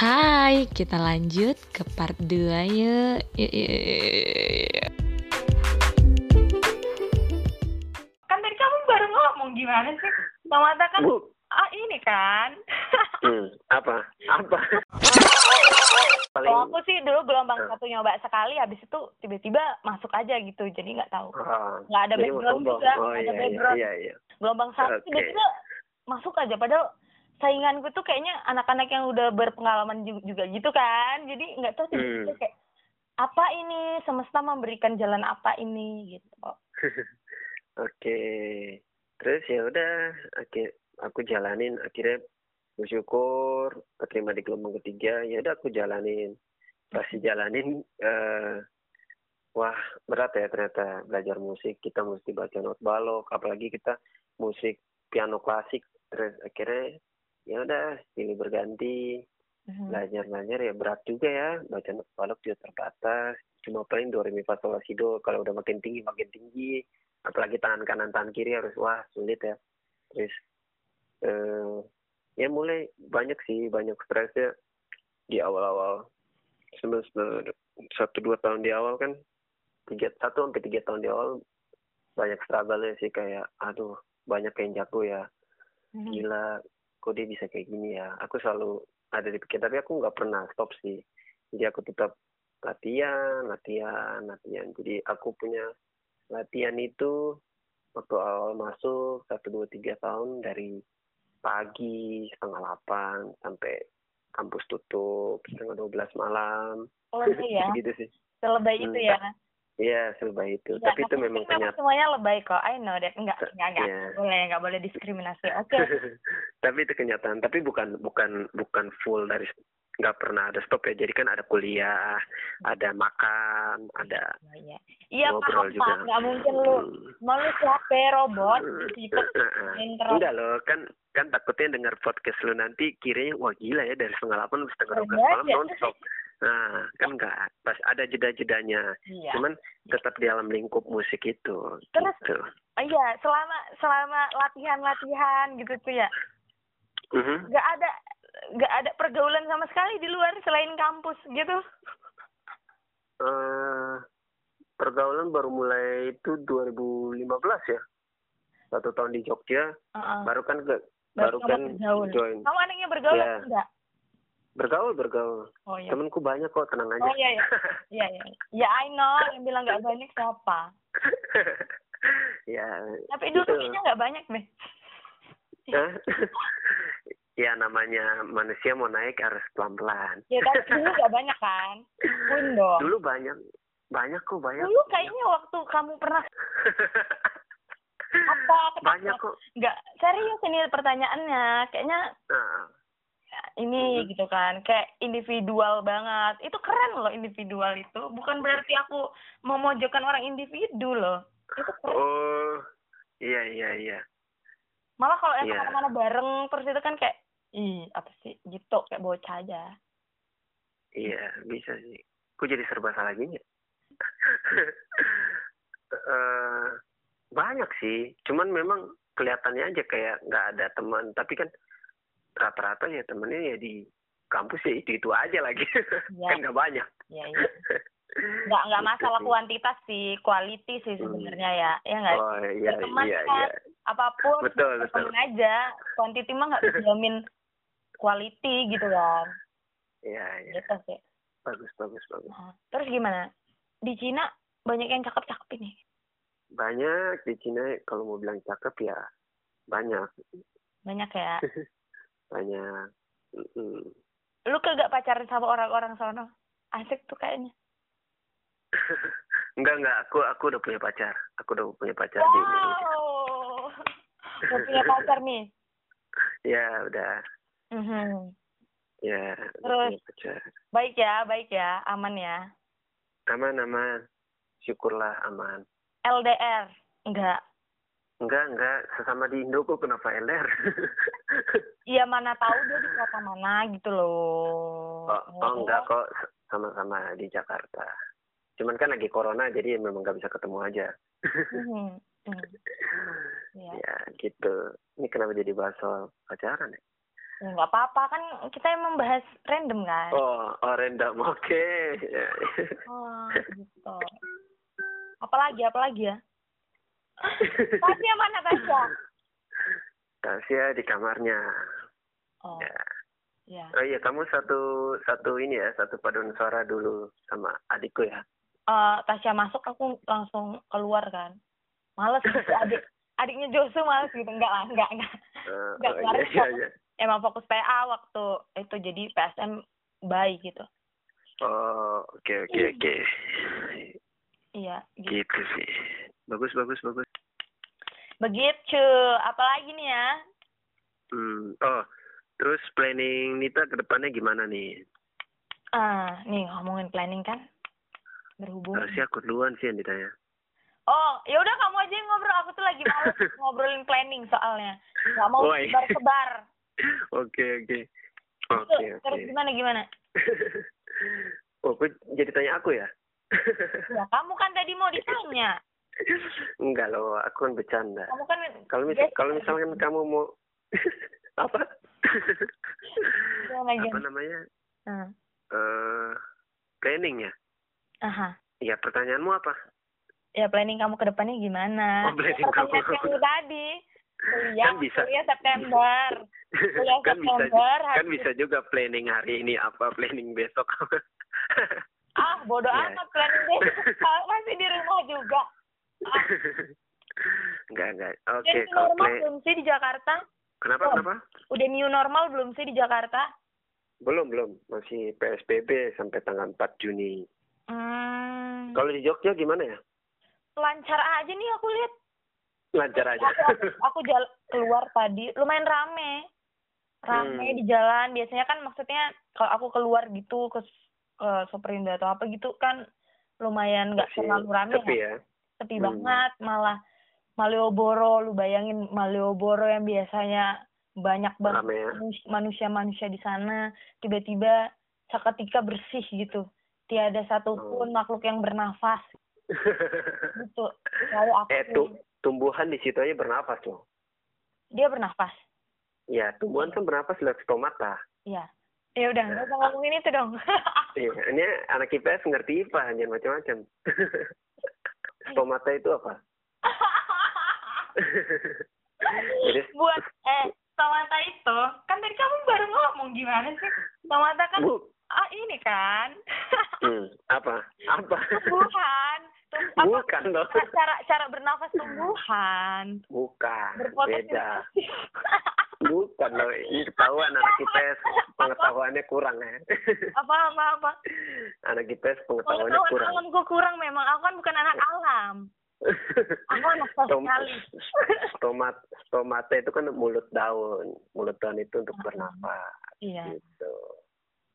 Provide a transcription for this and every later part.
Hai, kita lanjut ke part 2 yuk. Kan tadi kamu baru ngomong gimana sih? Mama kan Bu, ah ini kan. hmm, apa? Apa? Paling Kalau aku sih dulu gelombang Ah. satu nyoba sekali, habis itu tiba-tiba masuk aja gitu, jadi nggak tahu. ah, Nggak ada jadi mau background juga, Oh nggak ada iya, iya, background. iya, iya. Gelombang satu Oke. tiba-tiba masuk aja, padahal sainganku tuh kayaknya anak-anak yang udah berpengalaman ju- juga gitu kan, jadi nggak tahu tiba-tiba Hmm. kayak apa ini semesta memberikan jalan apa ini gitu. Oke. Terus ya udah, oke, aku jalanin akhirnya bersyukur keterima di gelombang ketiga. Ya udah aku jalanin. Pas jalanin eh wah, berat ya ternyata belajar musik. Kita mesti baca not balok, apalagi kita musik piano klasik. Terus akhirnya ya udah silih berganti. Mhm. belajar belajar ya berat juga ya. Baca balok juga terbatas. Cuma paling do re mi fa sol la si do kalau udah makin tinggi makin tinggi. Apalagi tangan kanan tangan kiri harus wah sulit ya. Terus eh ya mulai banyak sih banyak stresnya. Di awal-awal semester satu dua tahun di awal kan tiga satu sampai tiga tahun di awal banyak struggle sih kayak aduh banyak yang jago ya. Mhm. gila kok dia bisa kayak gini ya? Aku selalu ada di pikiran tapi aku nggak pernah stop sih. Jadi aku tetap latihan latihan latihan. Jadi aku punya latihan itu waktu awal masuk satu dua tiga tahun dari pagi setengah delapan sampai kampus tutup setengah dua belas malam. Oh iya. Ya, gitu sih. Selebay itu Hmm, ya. Iya serba itu Ya, tapi itu memang kenyataan semuanya lebay kok. I know that. Enggak, enggak, enggak. Iya. Boleh, enggak boleh diskriminasi. Oke. tapi itu kenyataan tapi bukan bukan bukan full dari nggak pernah ada stop ya jadi kan ada kuliah ada makan ada Oh, iya. Iya, ngobrol paham, juga Pak. Enggak mungkin lu mau lu siapa robot terus. enggak loh kan kan takutnya dengar podcast lu nanti kiranya wah gila ya dari setengah delapan setengah dua belas malam aja. nah kan enggak pas ada jeda-jedanya Iya. cuman tetap di dalam lingkup musik itu Terus- gitu Oh, iya, selama selama latihan-latihan gitu tuh ya. Mhm. Enggak ada enggak ada pergaulan sama sekali di luar selain kampus gitu. Eh, pergaulan baru mulai itu 2015 ya satu tahun di Jogja Heeh. baru kan ke Baru baru kan bergaul. join Kamu anaknya bergaul atau enggak? Bergaul bergaul Oh iya. temenku banyak kok tenang aja Oh iya iya. Iya iya. Ya I know yang bilang enggak banyak siapa. ya Tapi dulu Gitu. kayaknya enggak banyak deh. Ya namanya manusia mau naik harus pelan pelan Ya tapi dulu enggak banyak kan? Win dong. dulu banyak banyak kok banyak Dulu kayaknya waktu kamu pernah apa banyak kok Enggak, serius ini pertanyaannya. Kayaknya nah, ini gitu kan, kayak individual banget. Itu keren loh individual itu. Bukan berarti aku memojokkan orang individu loh. Itu keren. oh iya iya iya Malah kalau yang Iya. ke mana-mana bareng terus itu kan kayak, ih apa sih gitu kayak bocah aja. Iya, bisa sih. Kok jadi serba salah gini? Eh, banyak sih. Cuman memang kelihatannya aja kayak nggak ada teman. Tapi kan rata-rata ya temennya ya di kampus ya itu-itu aja lagi. Iya. kan nggak banyak. Iya, iya. Nggak, nggak Gitu masalah kuantitas sih, quality sih Hmm. sebenarnya ya. Ya nggak? Oh iya, Berteman iya, kan. iya. Apa pun, Betul, betul. berteman aja. Quantity mah nggak dijamin quality gitu kan. Iya, iya. Gitu sih. Bagus, bagus, bagus. Nah, terus gimana? Di Cina banyak yang cakep-cakep ini. Banyak di Cina kalau mau bilang cakep ya banyak, Banyak ya. banyak. Mm-mm. Lu kagak pacaran sama orang-orang sono? Asik tuh kayaknya. enggak, enggak. Aku aku udah punya pacar. Aku udah punya pacar di Indonesia. Wow. Udah punya pacar nih. Ya, udah. Mhm. Ya, Terus? pacar. Baik ya, baik ya, aman ya. Aman, aman. Syukurlah aman. LDR? Enggak. Enggak, enggak. Sesama di Indo kok kenapa LDR? Iya mana tahu dia di kota mana gitu loh. oh, oh, enggak kok. Sama-sama di Jakarta. Cuman kan lagi corona, jadi memang nggak bisa ketemu aja. Mhm. Mhm. Iya. ya, gitu. Ini kenapa jadi bahas soal pacaran ya? Ya nggak apa-apa kan kita emang bahas random kan. Oh, oh random. Oke. Ya. Oh, gitu. Apalagi, apalagi ya? Tasya mana Tasya? Tasya di kamarnya. Oh, Ya. ya. Oh iya, kamu satu satu ini ya, satu paduan suara dulu sama adikku ya. Eh, Tasya masuk aku langsung keluar kan. Males gitu, adik adiknya Josu males gitu. Enggak lah, enggak, enggak. Eh, Nggak, oh, iya, iya, iya. Emang fokus PA waktu itu jadi PSM baik gitu. Oh, oke oke oke. Iya, gitu. Gitu sih. Bagus bagus bagus. Begitu. Apalagi nih ya? Hmm. Oh, terus planning Nita ke depannya gimana nih? Ah, nih ngomongin planning kan. Berhubung. Harusnya aku duluan sih yang ditanya. Oh, ya udah kamu aja yang ngobrol. Aku tuh lagi males ngobrolin planning soalnya. Gak mau sebar-sebar. Oke oke. Oke Terus gimana gimana? Oh, jadi tanya aku ya? Ya kamu kan tadi mau ditanya. Enggak loh, aku kan bercanda. Kamu kan Kalau mis Yes. kalau misalkan kamu mau apa? apa namanya? Hmm. Eh planning ya? Aha. Ya pertanyaanmu apa? Ya planning kamu ke depannya gimana? Oh, planning kamu. kamu tadi. Kuliah, Kan bisa. kuliah September. Kuliah kan bisa September. kan habis- bisa juga planning hari ini apa planning besok Ah, bodoh Ya. amat planning deh. Masih di rumah juga. Enggak enggak oke kalau normal play belum sih di Jakarta? kenapa Oh. kenapa Udah new normal belum sih di Jakarta? belum belum masih psbb sampai tanggal 4 Juni Hmm, kalau di Jogja gimana ya lancar aja nih aku lihat. lancar aja Aku, aku, aku jal- keluar tadi, lumayan rame. Rame Hmm. di jalan. Biasanya kan maksudnya kalau aku keluar gitu ke, ke Superindo atau apa gitu kan lumayan nggak terlalu rame sepi ya. ya Sepi Hmm. banget malah Malioboro, lu bayangin Malioboro yang biasanya banyak banget ya. manus- manusia-manusia di sana tiba-tiba seketika bersih gitu. Tiada satupun Oh. makhluk yang bernafas. Gitu. Lalu aku eh tu, tumbuhan di situ aja bernafas loh. Dia bernafas? Ya tumbuhan kan bernafas lewat stomata. Iya. Ya udah nggak usah ngomongin itu dong. Iya, ini anak IPS ngerti IPA, jangan macam-macam. Stomata itu apa? Jadi buat eh tomata itu kan tadi kamu baru ngomong gimana sih tomata kan bu, ah ini kan hmm, apa? Apa? tumbuhan Tum- apa Bukan loh. cara cara bernafas tumbuhan Bukan, beda. Bukan loh, ini ketahuan anak IPS pengetahuannya kurang ya. apa apa apa? Anak IPS pengetahuannya pengetahuan kurang. alamku kurang memang. Aku kan bukan anak alam. Aku anak sosialis. stomat stomata itu kan mulut daun. Mulut daun itu untuk bernafas iya. gitu.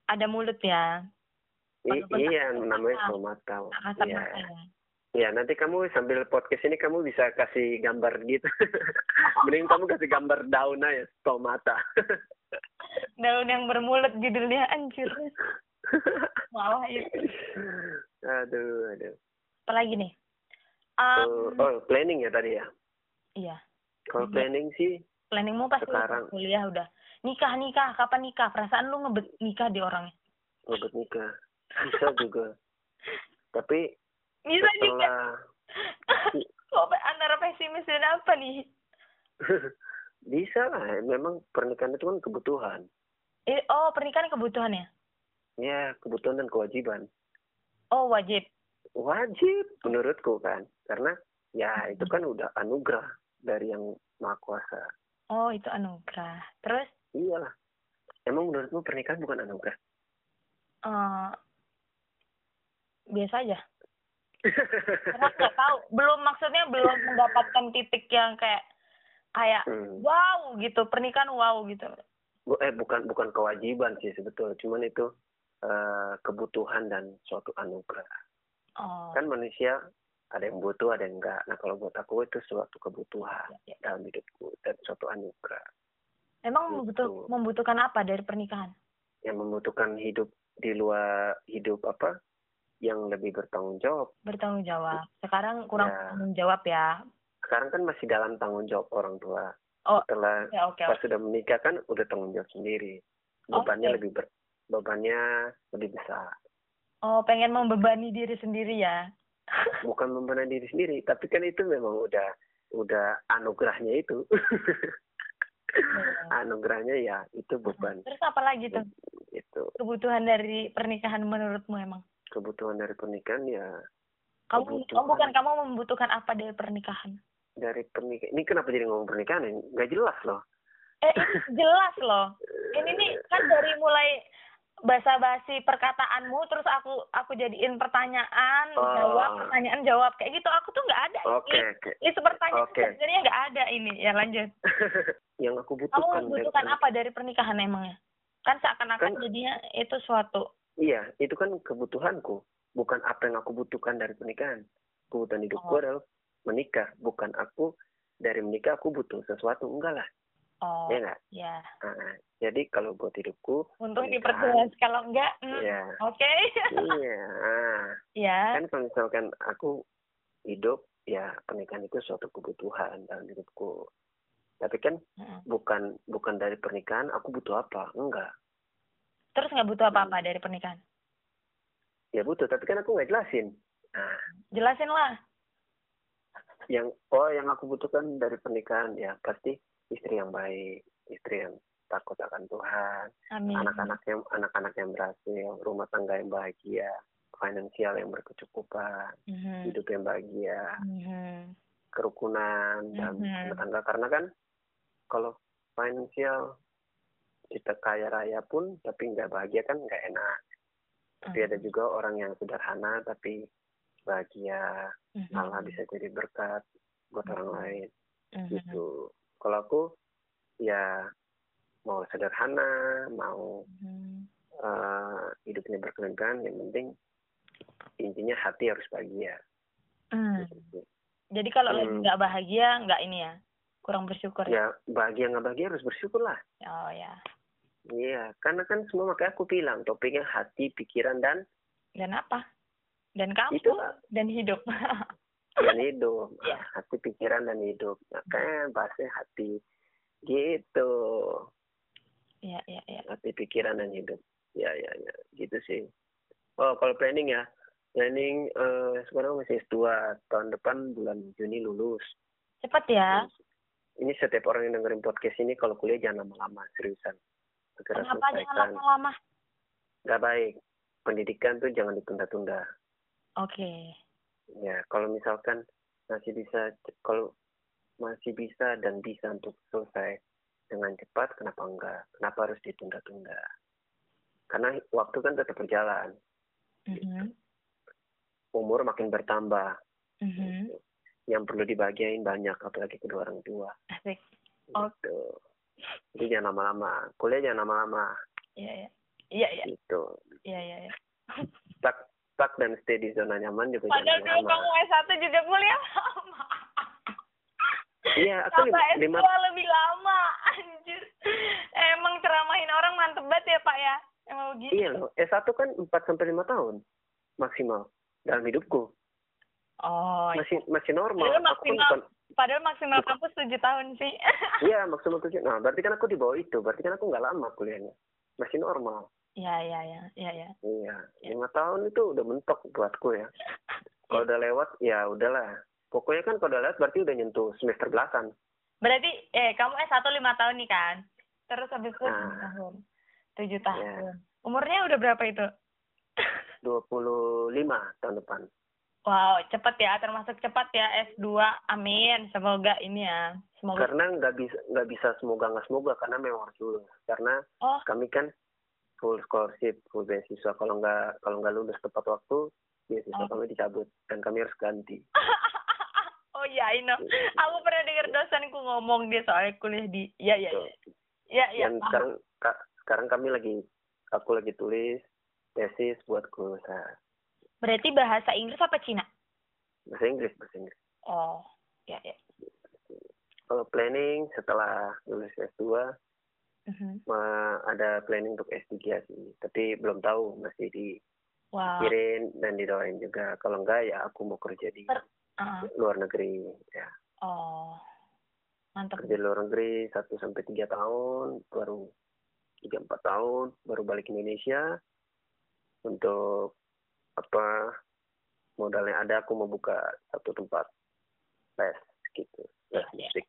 Ada mulut ya? I- iya namanya stomata. Iya. mata ya nanti kamu sambil podcast ini kamu bisa kasih gambar gitu. Mending kamu kasih gambar daun aja stomata daun yang bermulut judulnya anjir. Malah itu. Aduh aduh. Apalagi nih? Oh, um, oh planning ya tadi ya? Iya. Kalau Iya. planning sih planningmu pasti Sekarang. kuliah udah. Nikah nikah. Kapan nikah? Perasaan lu ngebet nikah di orangnya? Ngebet nikah. Bisa juga. Tapi bisa juga. Kok antara pesimis dan apa nih? Bisa lah memang pernikahan itu kan kebutuhan. Eh, oh pernikahan kebutuhan ya? Ya kebutuhan dan kewajiban. Oh wajib. Wajib menurutku kan. Karena ya itu kan udah anugerah dari yang maha kuasa. Oh itu anugerah. Terus? Iyalah emang menurutmu pernikahan bukan anugerah? Eh biasa aja karena nggak tahu. Belum maksudnya belum mendapatkan titik yang kayak kayak Hmm. wow gitu. Pernikahan wow gitu. Eh bukan bukan kewajiban sih sebetulnya. Cuman itu eh, kebutuhan dan suatu anugerah. Oh. Kan manusia ada yang butuh ada yang enggak nah kalau buat aku itu suatu kebutuhan ya. dalam hidupku dan suatu anugerah. Emang Gitu. membutuh, membutuhkan apa dari pernikahan? Yang membutuhkan hidup di luar hidup apa yang lebih bertanggung jawab. Bertanggung jawab. Sekarang kurang Ya. bertanggung jawab ya. Sekarang kan masih dalam tanggung jawab orang tua. Oh, setelah ya oke. pas sudah menikah kan udah tanggung jawab sendiri. Bebannya Oke. lebih ber, bebannya lebih besar. Oh, pengen membebani diri sendiri ya. bukan membebani diri sendiri tapi kan itu memang udah udah anugerahnya itu. Anugerahnya ya itu beban. Terus apa lagi tuh? Itu. Kebutuhan dari pernikahan menurutmu emang? Kebutuhan dari pernikahan ya Kamu, Kebutuhan. oh, bukan kamu membutuhkan apa dari pernikahan? dari pernikahan ini kenapa jadi ngomong pernikahan ini nggak jelas loh Eh, ini jelas loh. Ini nih kan dari mulai basa-basi perkataanmu terus aku aku jadiin pertanyaan Oh. jawab pertanyaan jawab kayak gitu aku tuh nggak ada oke ini oke itu pertanyaan Oke. sebenarnya nggak ada ini ya lanjut yang aku kamu butuhkan dari membutuhkan pernik- apa dari pernikahan emangnya kan seakan-akan Kan- jadinya itu suatu iya itu kan kebutuhanku. Bukan apa yang aku butuhkan dari pernikahan. Kebutuhan hidupku Oh. adalah menikah. Bukan aku dari menikah aku butuh sesuatu. Enggak lah. Oh ya nggak? ya Ah, jadi kalau buat hidupku untung pernikahan, diperjelas. Kalau enggak mm, ya oke. Iya. Ah. ya kan kalau misalkan aku hidup ya pernikahan itu suatu kebutuhan dalam hidupku. Tapi kan Mm. bukan bukan dari pernikahan aku butuh apa? Enggak terus nggak butuh apa-apa dari pernikahan ya butuh tapi kan aku nggak jelasin nah jelasin lah yang oh yang aku butuhkan dari pernikahan ya pasti istri yang baik istri yang takut akan Tuhan anak-anak yang anak-anak yang berhasil rumah tangga yang bahagia finansial yang berkecukupan Mhm. hidup yang bahagia Mhm. kerukunan dalam Mhm. rumah tangga karena kan kalau finansial kita kaya raya pun tapi nggak bahagia kan nggak enak tapi ada juga orang yang sederhana tapi bahagia Mhm. malah bisa jadi berkat buat orang lain Mhm. gitu kalau aku ya mau sederhana mau Mhm. eh, hidupnya berkelanjutan yang penting intinya hati harus bahagia gitu. Jadi kalau lagi Hmm. nggak bahagia, nggak ini ya, kurang bersyukur. ya bahagia nggak bahagia harus bersyukur lah Oh ya. Iya, karena kan semua makanya aku bilang topiknya hati, pikiran dan Dan apa? Dan kamu itu dan hidup. dan hidup. Iya. Hati, pikiran dan hidup. Makanya bahasnya hati. Gitu. Iya iya iya. Hati, pikiran dan hidup. Ya ya ya, gitu sih. Oh kalau planning ya, planning eh, sekarang masih S2 tahun depan bulan Juni lulus. Cepat ya. Ini setiap orang yang dengerin podcast ini kalau kuliah jangan lama-lama seriusan. Segera Kenapa jangan selesaikan. lama-lama? Gak baik. Pendidikan tuh jangan ditunda-tunda. Oke. ya kalau misalkan masih bisa kalau masih bisa dan bisa untuk selesai dengan cepat kenapa enggak kenapa harus ditunda-tunda karena waktu kan tetap berjalan Mhm. umur makin bertambah Mhm. yang perlu dibahagiain banyak apalagi kedua orang tua Asik. Oh. gitu jadi jangan lama-lama kuliah jangan lama-lama Iya iya. Iya iya. gitu Iya iya. iya. stuck stuck dan stay di zona nyaman juga Padahal jangan dulu lama kamu S1 juga kuliah lama. iya aku Tambah lima, S2 lima lebih lama. Anjir. Emang ceramahin orang mantep banget ya, Pak ya? Emang begitu. iya loh S1 kan 4 sampai lima tahun maksimal dalam hidupku Oh, iya. masih masih normal. Padahal Aku kan maksimal- bukan, padahal maksimal kampus 7 tahun sih. iya maksimal tujuh. Nah berarti kan aku di bawah itu. Berarti kan aku nggak lama kuliahnya. Masih normal. Iya, iya, iya, iya, iya. Iya. Lima tahun itu udah mentok buatku ya. Kalau udah lewat ya udahlah. Pokoknya kan kalau udah lewat berarti udah nyentuh semester belasan. Berarti eh kamu S1 5 tahun nih kan? Terus habis itu 7 Ah. tahun. 7 tahun. Umurnya udah berapa itu? 25 tahun depan. Wow, cepet ya, termasuk cepat ya S2. Amin. Semoga ini ya. Semoga. Karena nggak bisa nggak bisa semoga nggak semoga karena memang harus lulus. Karena Oh, kami kan full scholarship, full beasiswa. Kalau nggak kalau nggak lulus tepat waktu, beasiswa Oh. kami dicabut dan kami harus ganti. oh iya, I know. Aku pernah dengar dosenku ngomong dia soal kuliah di Iya, iya, Tuh. iya. Iya, iya. Dan paham. sekarang ka- sekarang kami lagi aku lagi tulis tesis buat kuliah Berarti bahasa Inggris apa Cina? bahasa Inggris bahasa Inggris. Oh, ya, ya. Kalau planning setelah lulus S2 Mhm. ma- ada planning untuk S3 sih, tapi belum tahu masih Wow. dipikirin dan didoain juga. Kalau enggak ya aku mau kerja di Per- Ah, luar negeri ya. oh. mantap kerja di luar negeri satu sampai tiga tahun baru tiga empat tahun baru balik ke Indonesia untuk apa modalnya ada aku mau buka satu tempat les gitu les iya. musik.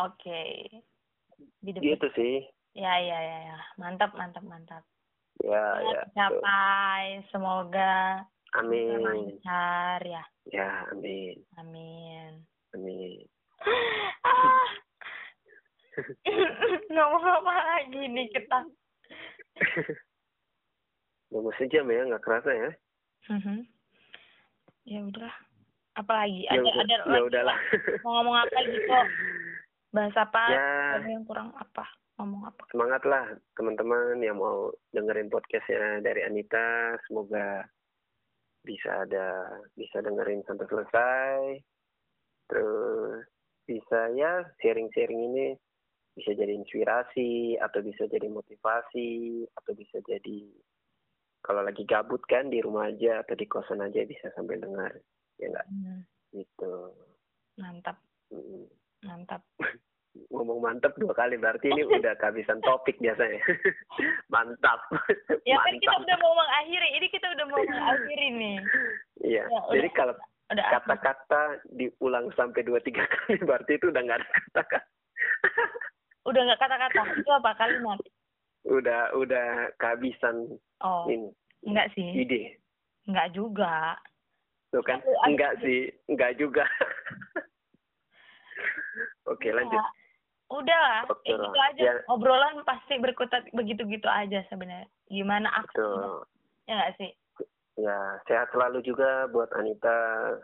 Oke. Di depan. Gitu sih. Ya ya ya ya. Mantap mantap mantap. Ya ya, ya capai. Semoga bisa amin. lancar ya. Ya amin. Amin. Amin. Ah. Ngomong apa lagi nih kita? Nunggu sejam ya nggak kerasa ya Mhm. ya udah apalagi? Ya ada ada ya lagi udahlah. mau ngomong apa gitu bahas apa? Ya. Ada yang kurang apa? Ngomong apa? Semangat lah teman-teman yang mau dengerin podcastnya dari Anita. Semoga bisa ada bisa dengerin sampai selesai. Terus bisa ya sharing-sharing ini bisa jadi inspirasi atau bisa jadi motivasi atau bisa jadi kalau lagi gabut kan di rumah aja atau di kosan aja bisa sambil dengar ya enggak Hmm, gitu. Mantap. Mm. mantap. Ngomong mantap dua kali berarti ini udah kehabisan topik biasanya. Mantap. Ya kan kita udah mau mengakhiri. Ini kita udah mau mengakhiri nih. Iya. Ya, jadi kalau udah. kata-kata diulang sampai dua tiga kali berarti itu udah nggak ada kata-kata. Udah nggak kata-kata. Itu apa? Kalimat. Udah udah kehabisan oh ini. enggak sih. Ide. Enggak juga. Tuh kan enggak sih. enggak juga. Oke lanjut. Ya, udah lah. Lah. gitu aja. Ya. obrolan pasti berkutat begitu-gitu aja sebenarnya. Gimana aku ya nggak sih? Ya sehat selalu juga buat Anita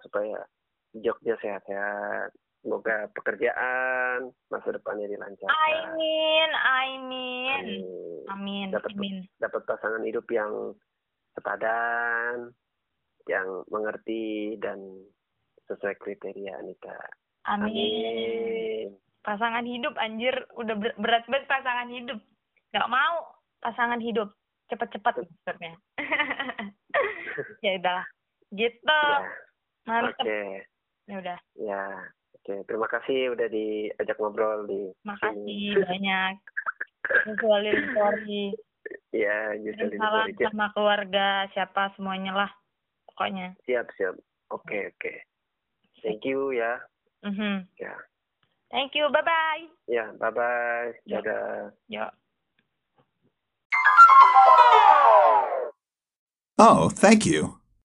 supaya Jogja sehat-sehat semoga pekerjaan masa depannya dilancarkan. Amin Amin. Amin. Amin Dapat Amin. dapat pasangan hidup yang sepadan, yang mengerti dan sesuai kriteria Anita. Amin. Amin. pasangan hidup anjir udah ber- berat banget pasangan hidup. Nggak mau pasangan hidup. Cepet-cepet maksudnya. Ya udah gitu. Ya, mantep. Oke. ya udah. Ya, oke. Terima kasih udah diajak ngobrol di makasih banyak visualin story Ya, justru salam sama keluarga siapa semuanya lah pokoknya Siap, siap. Oke, oke. Thank you ya. Mhm. Ya. thank you bye bye Ya, bye-bye. Ya. Dadah. yo Oh, thank you.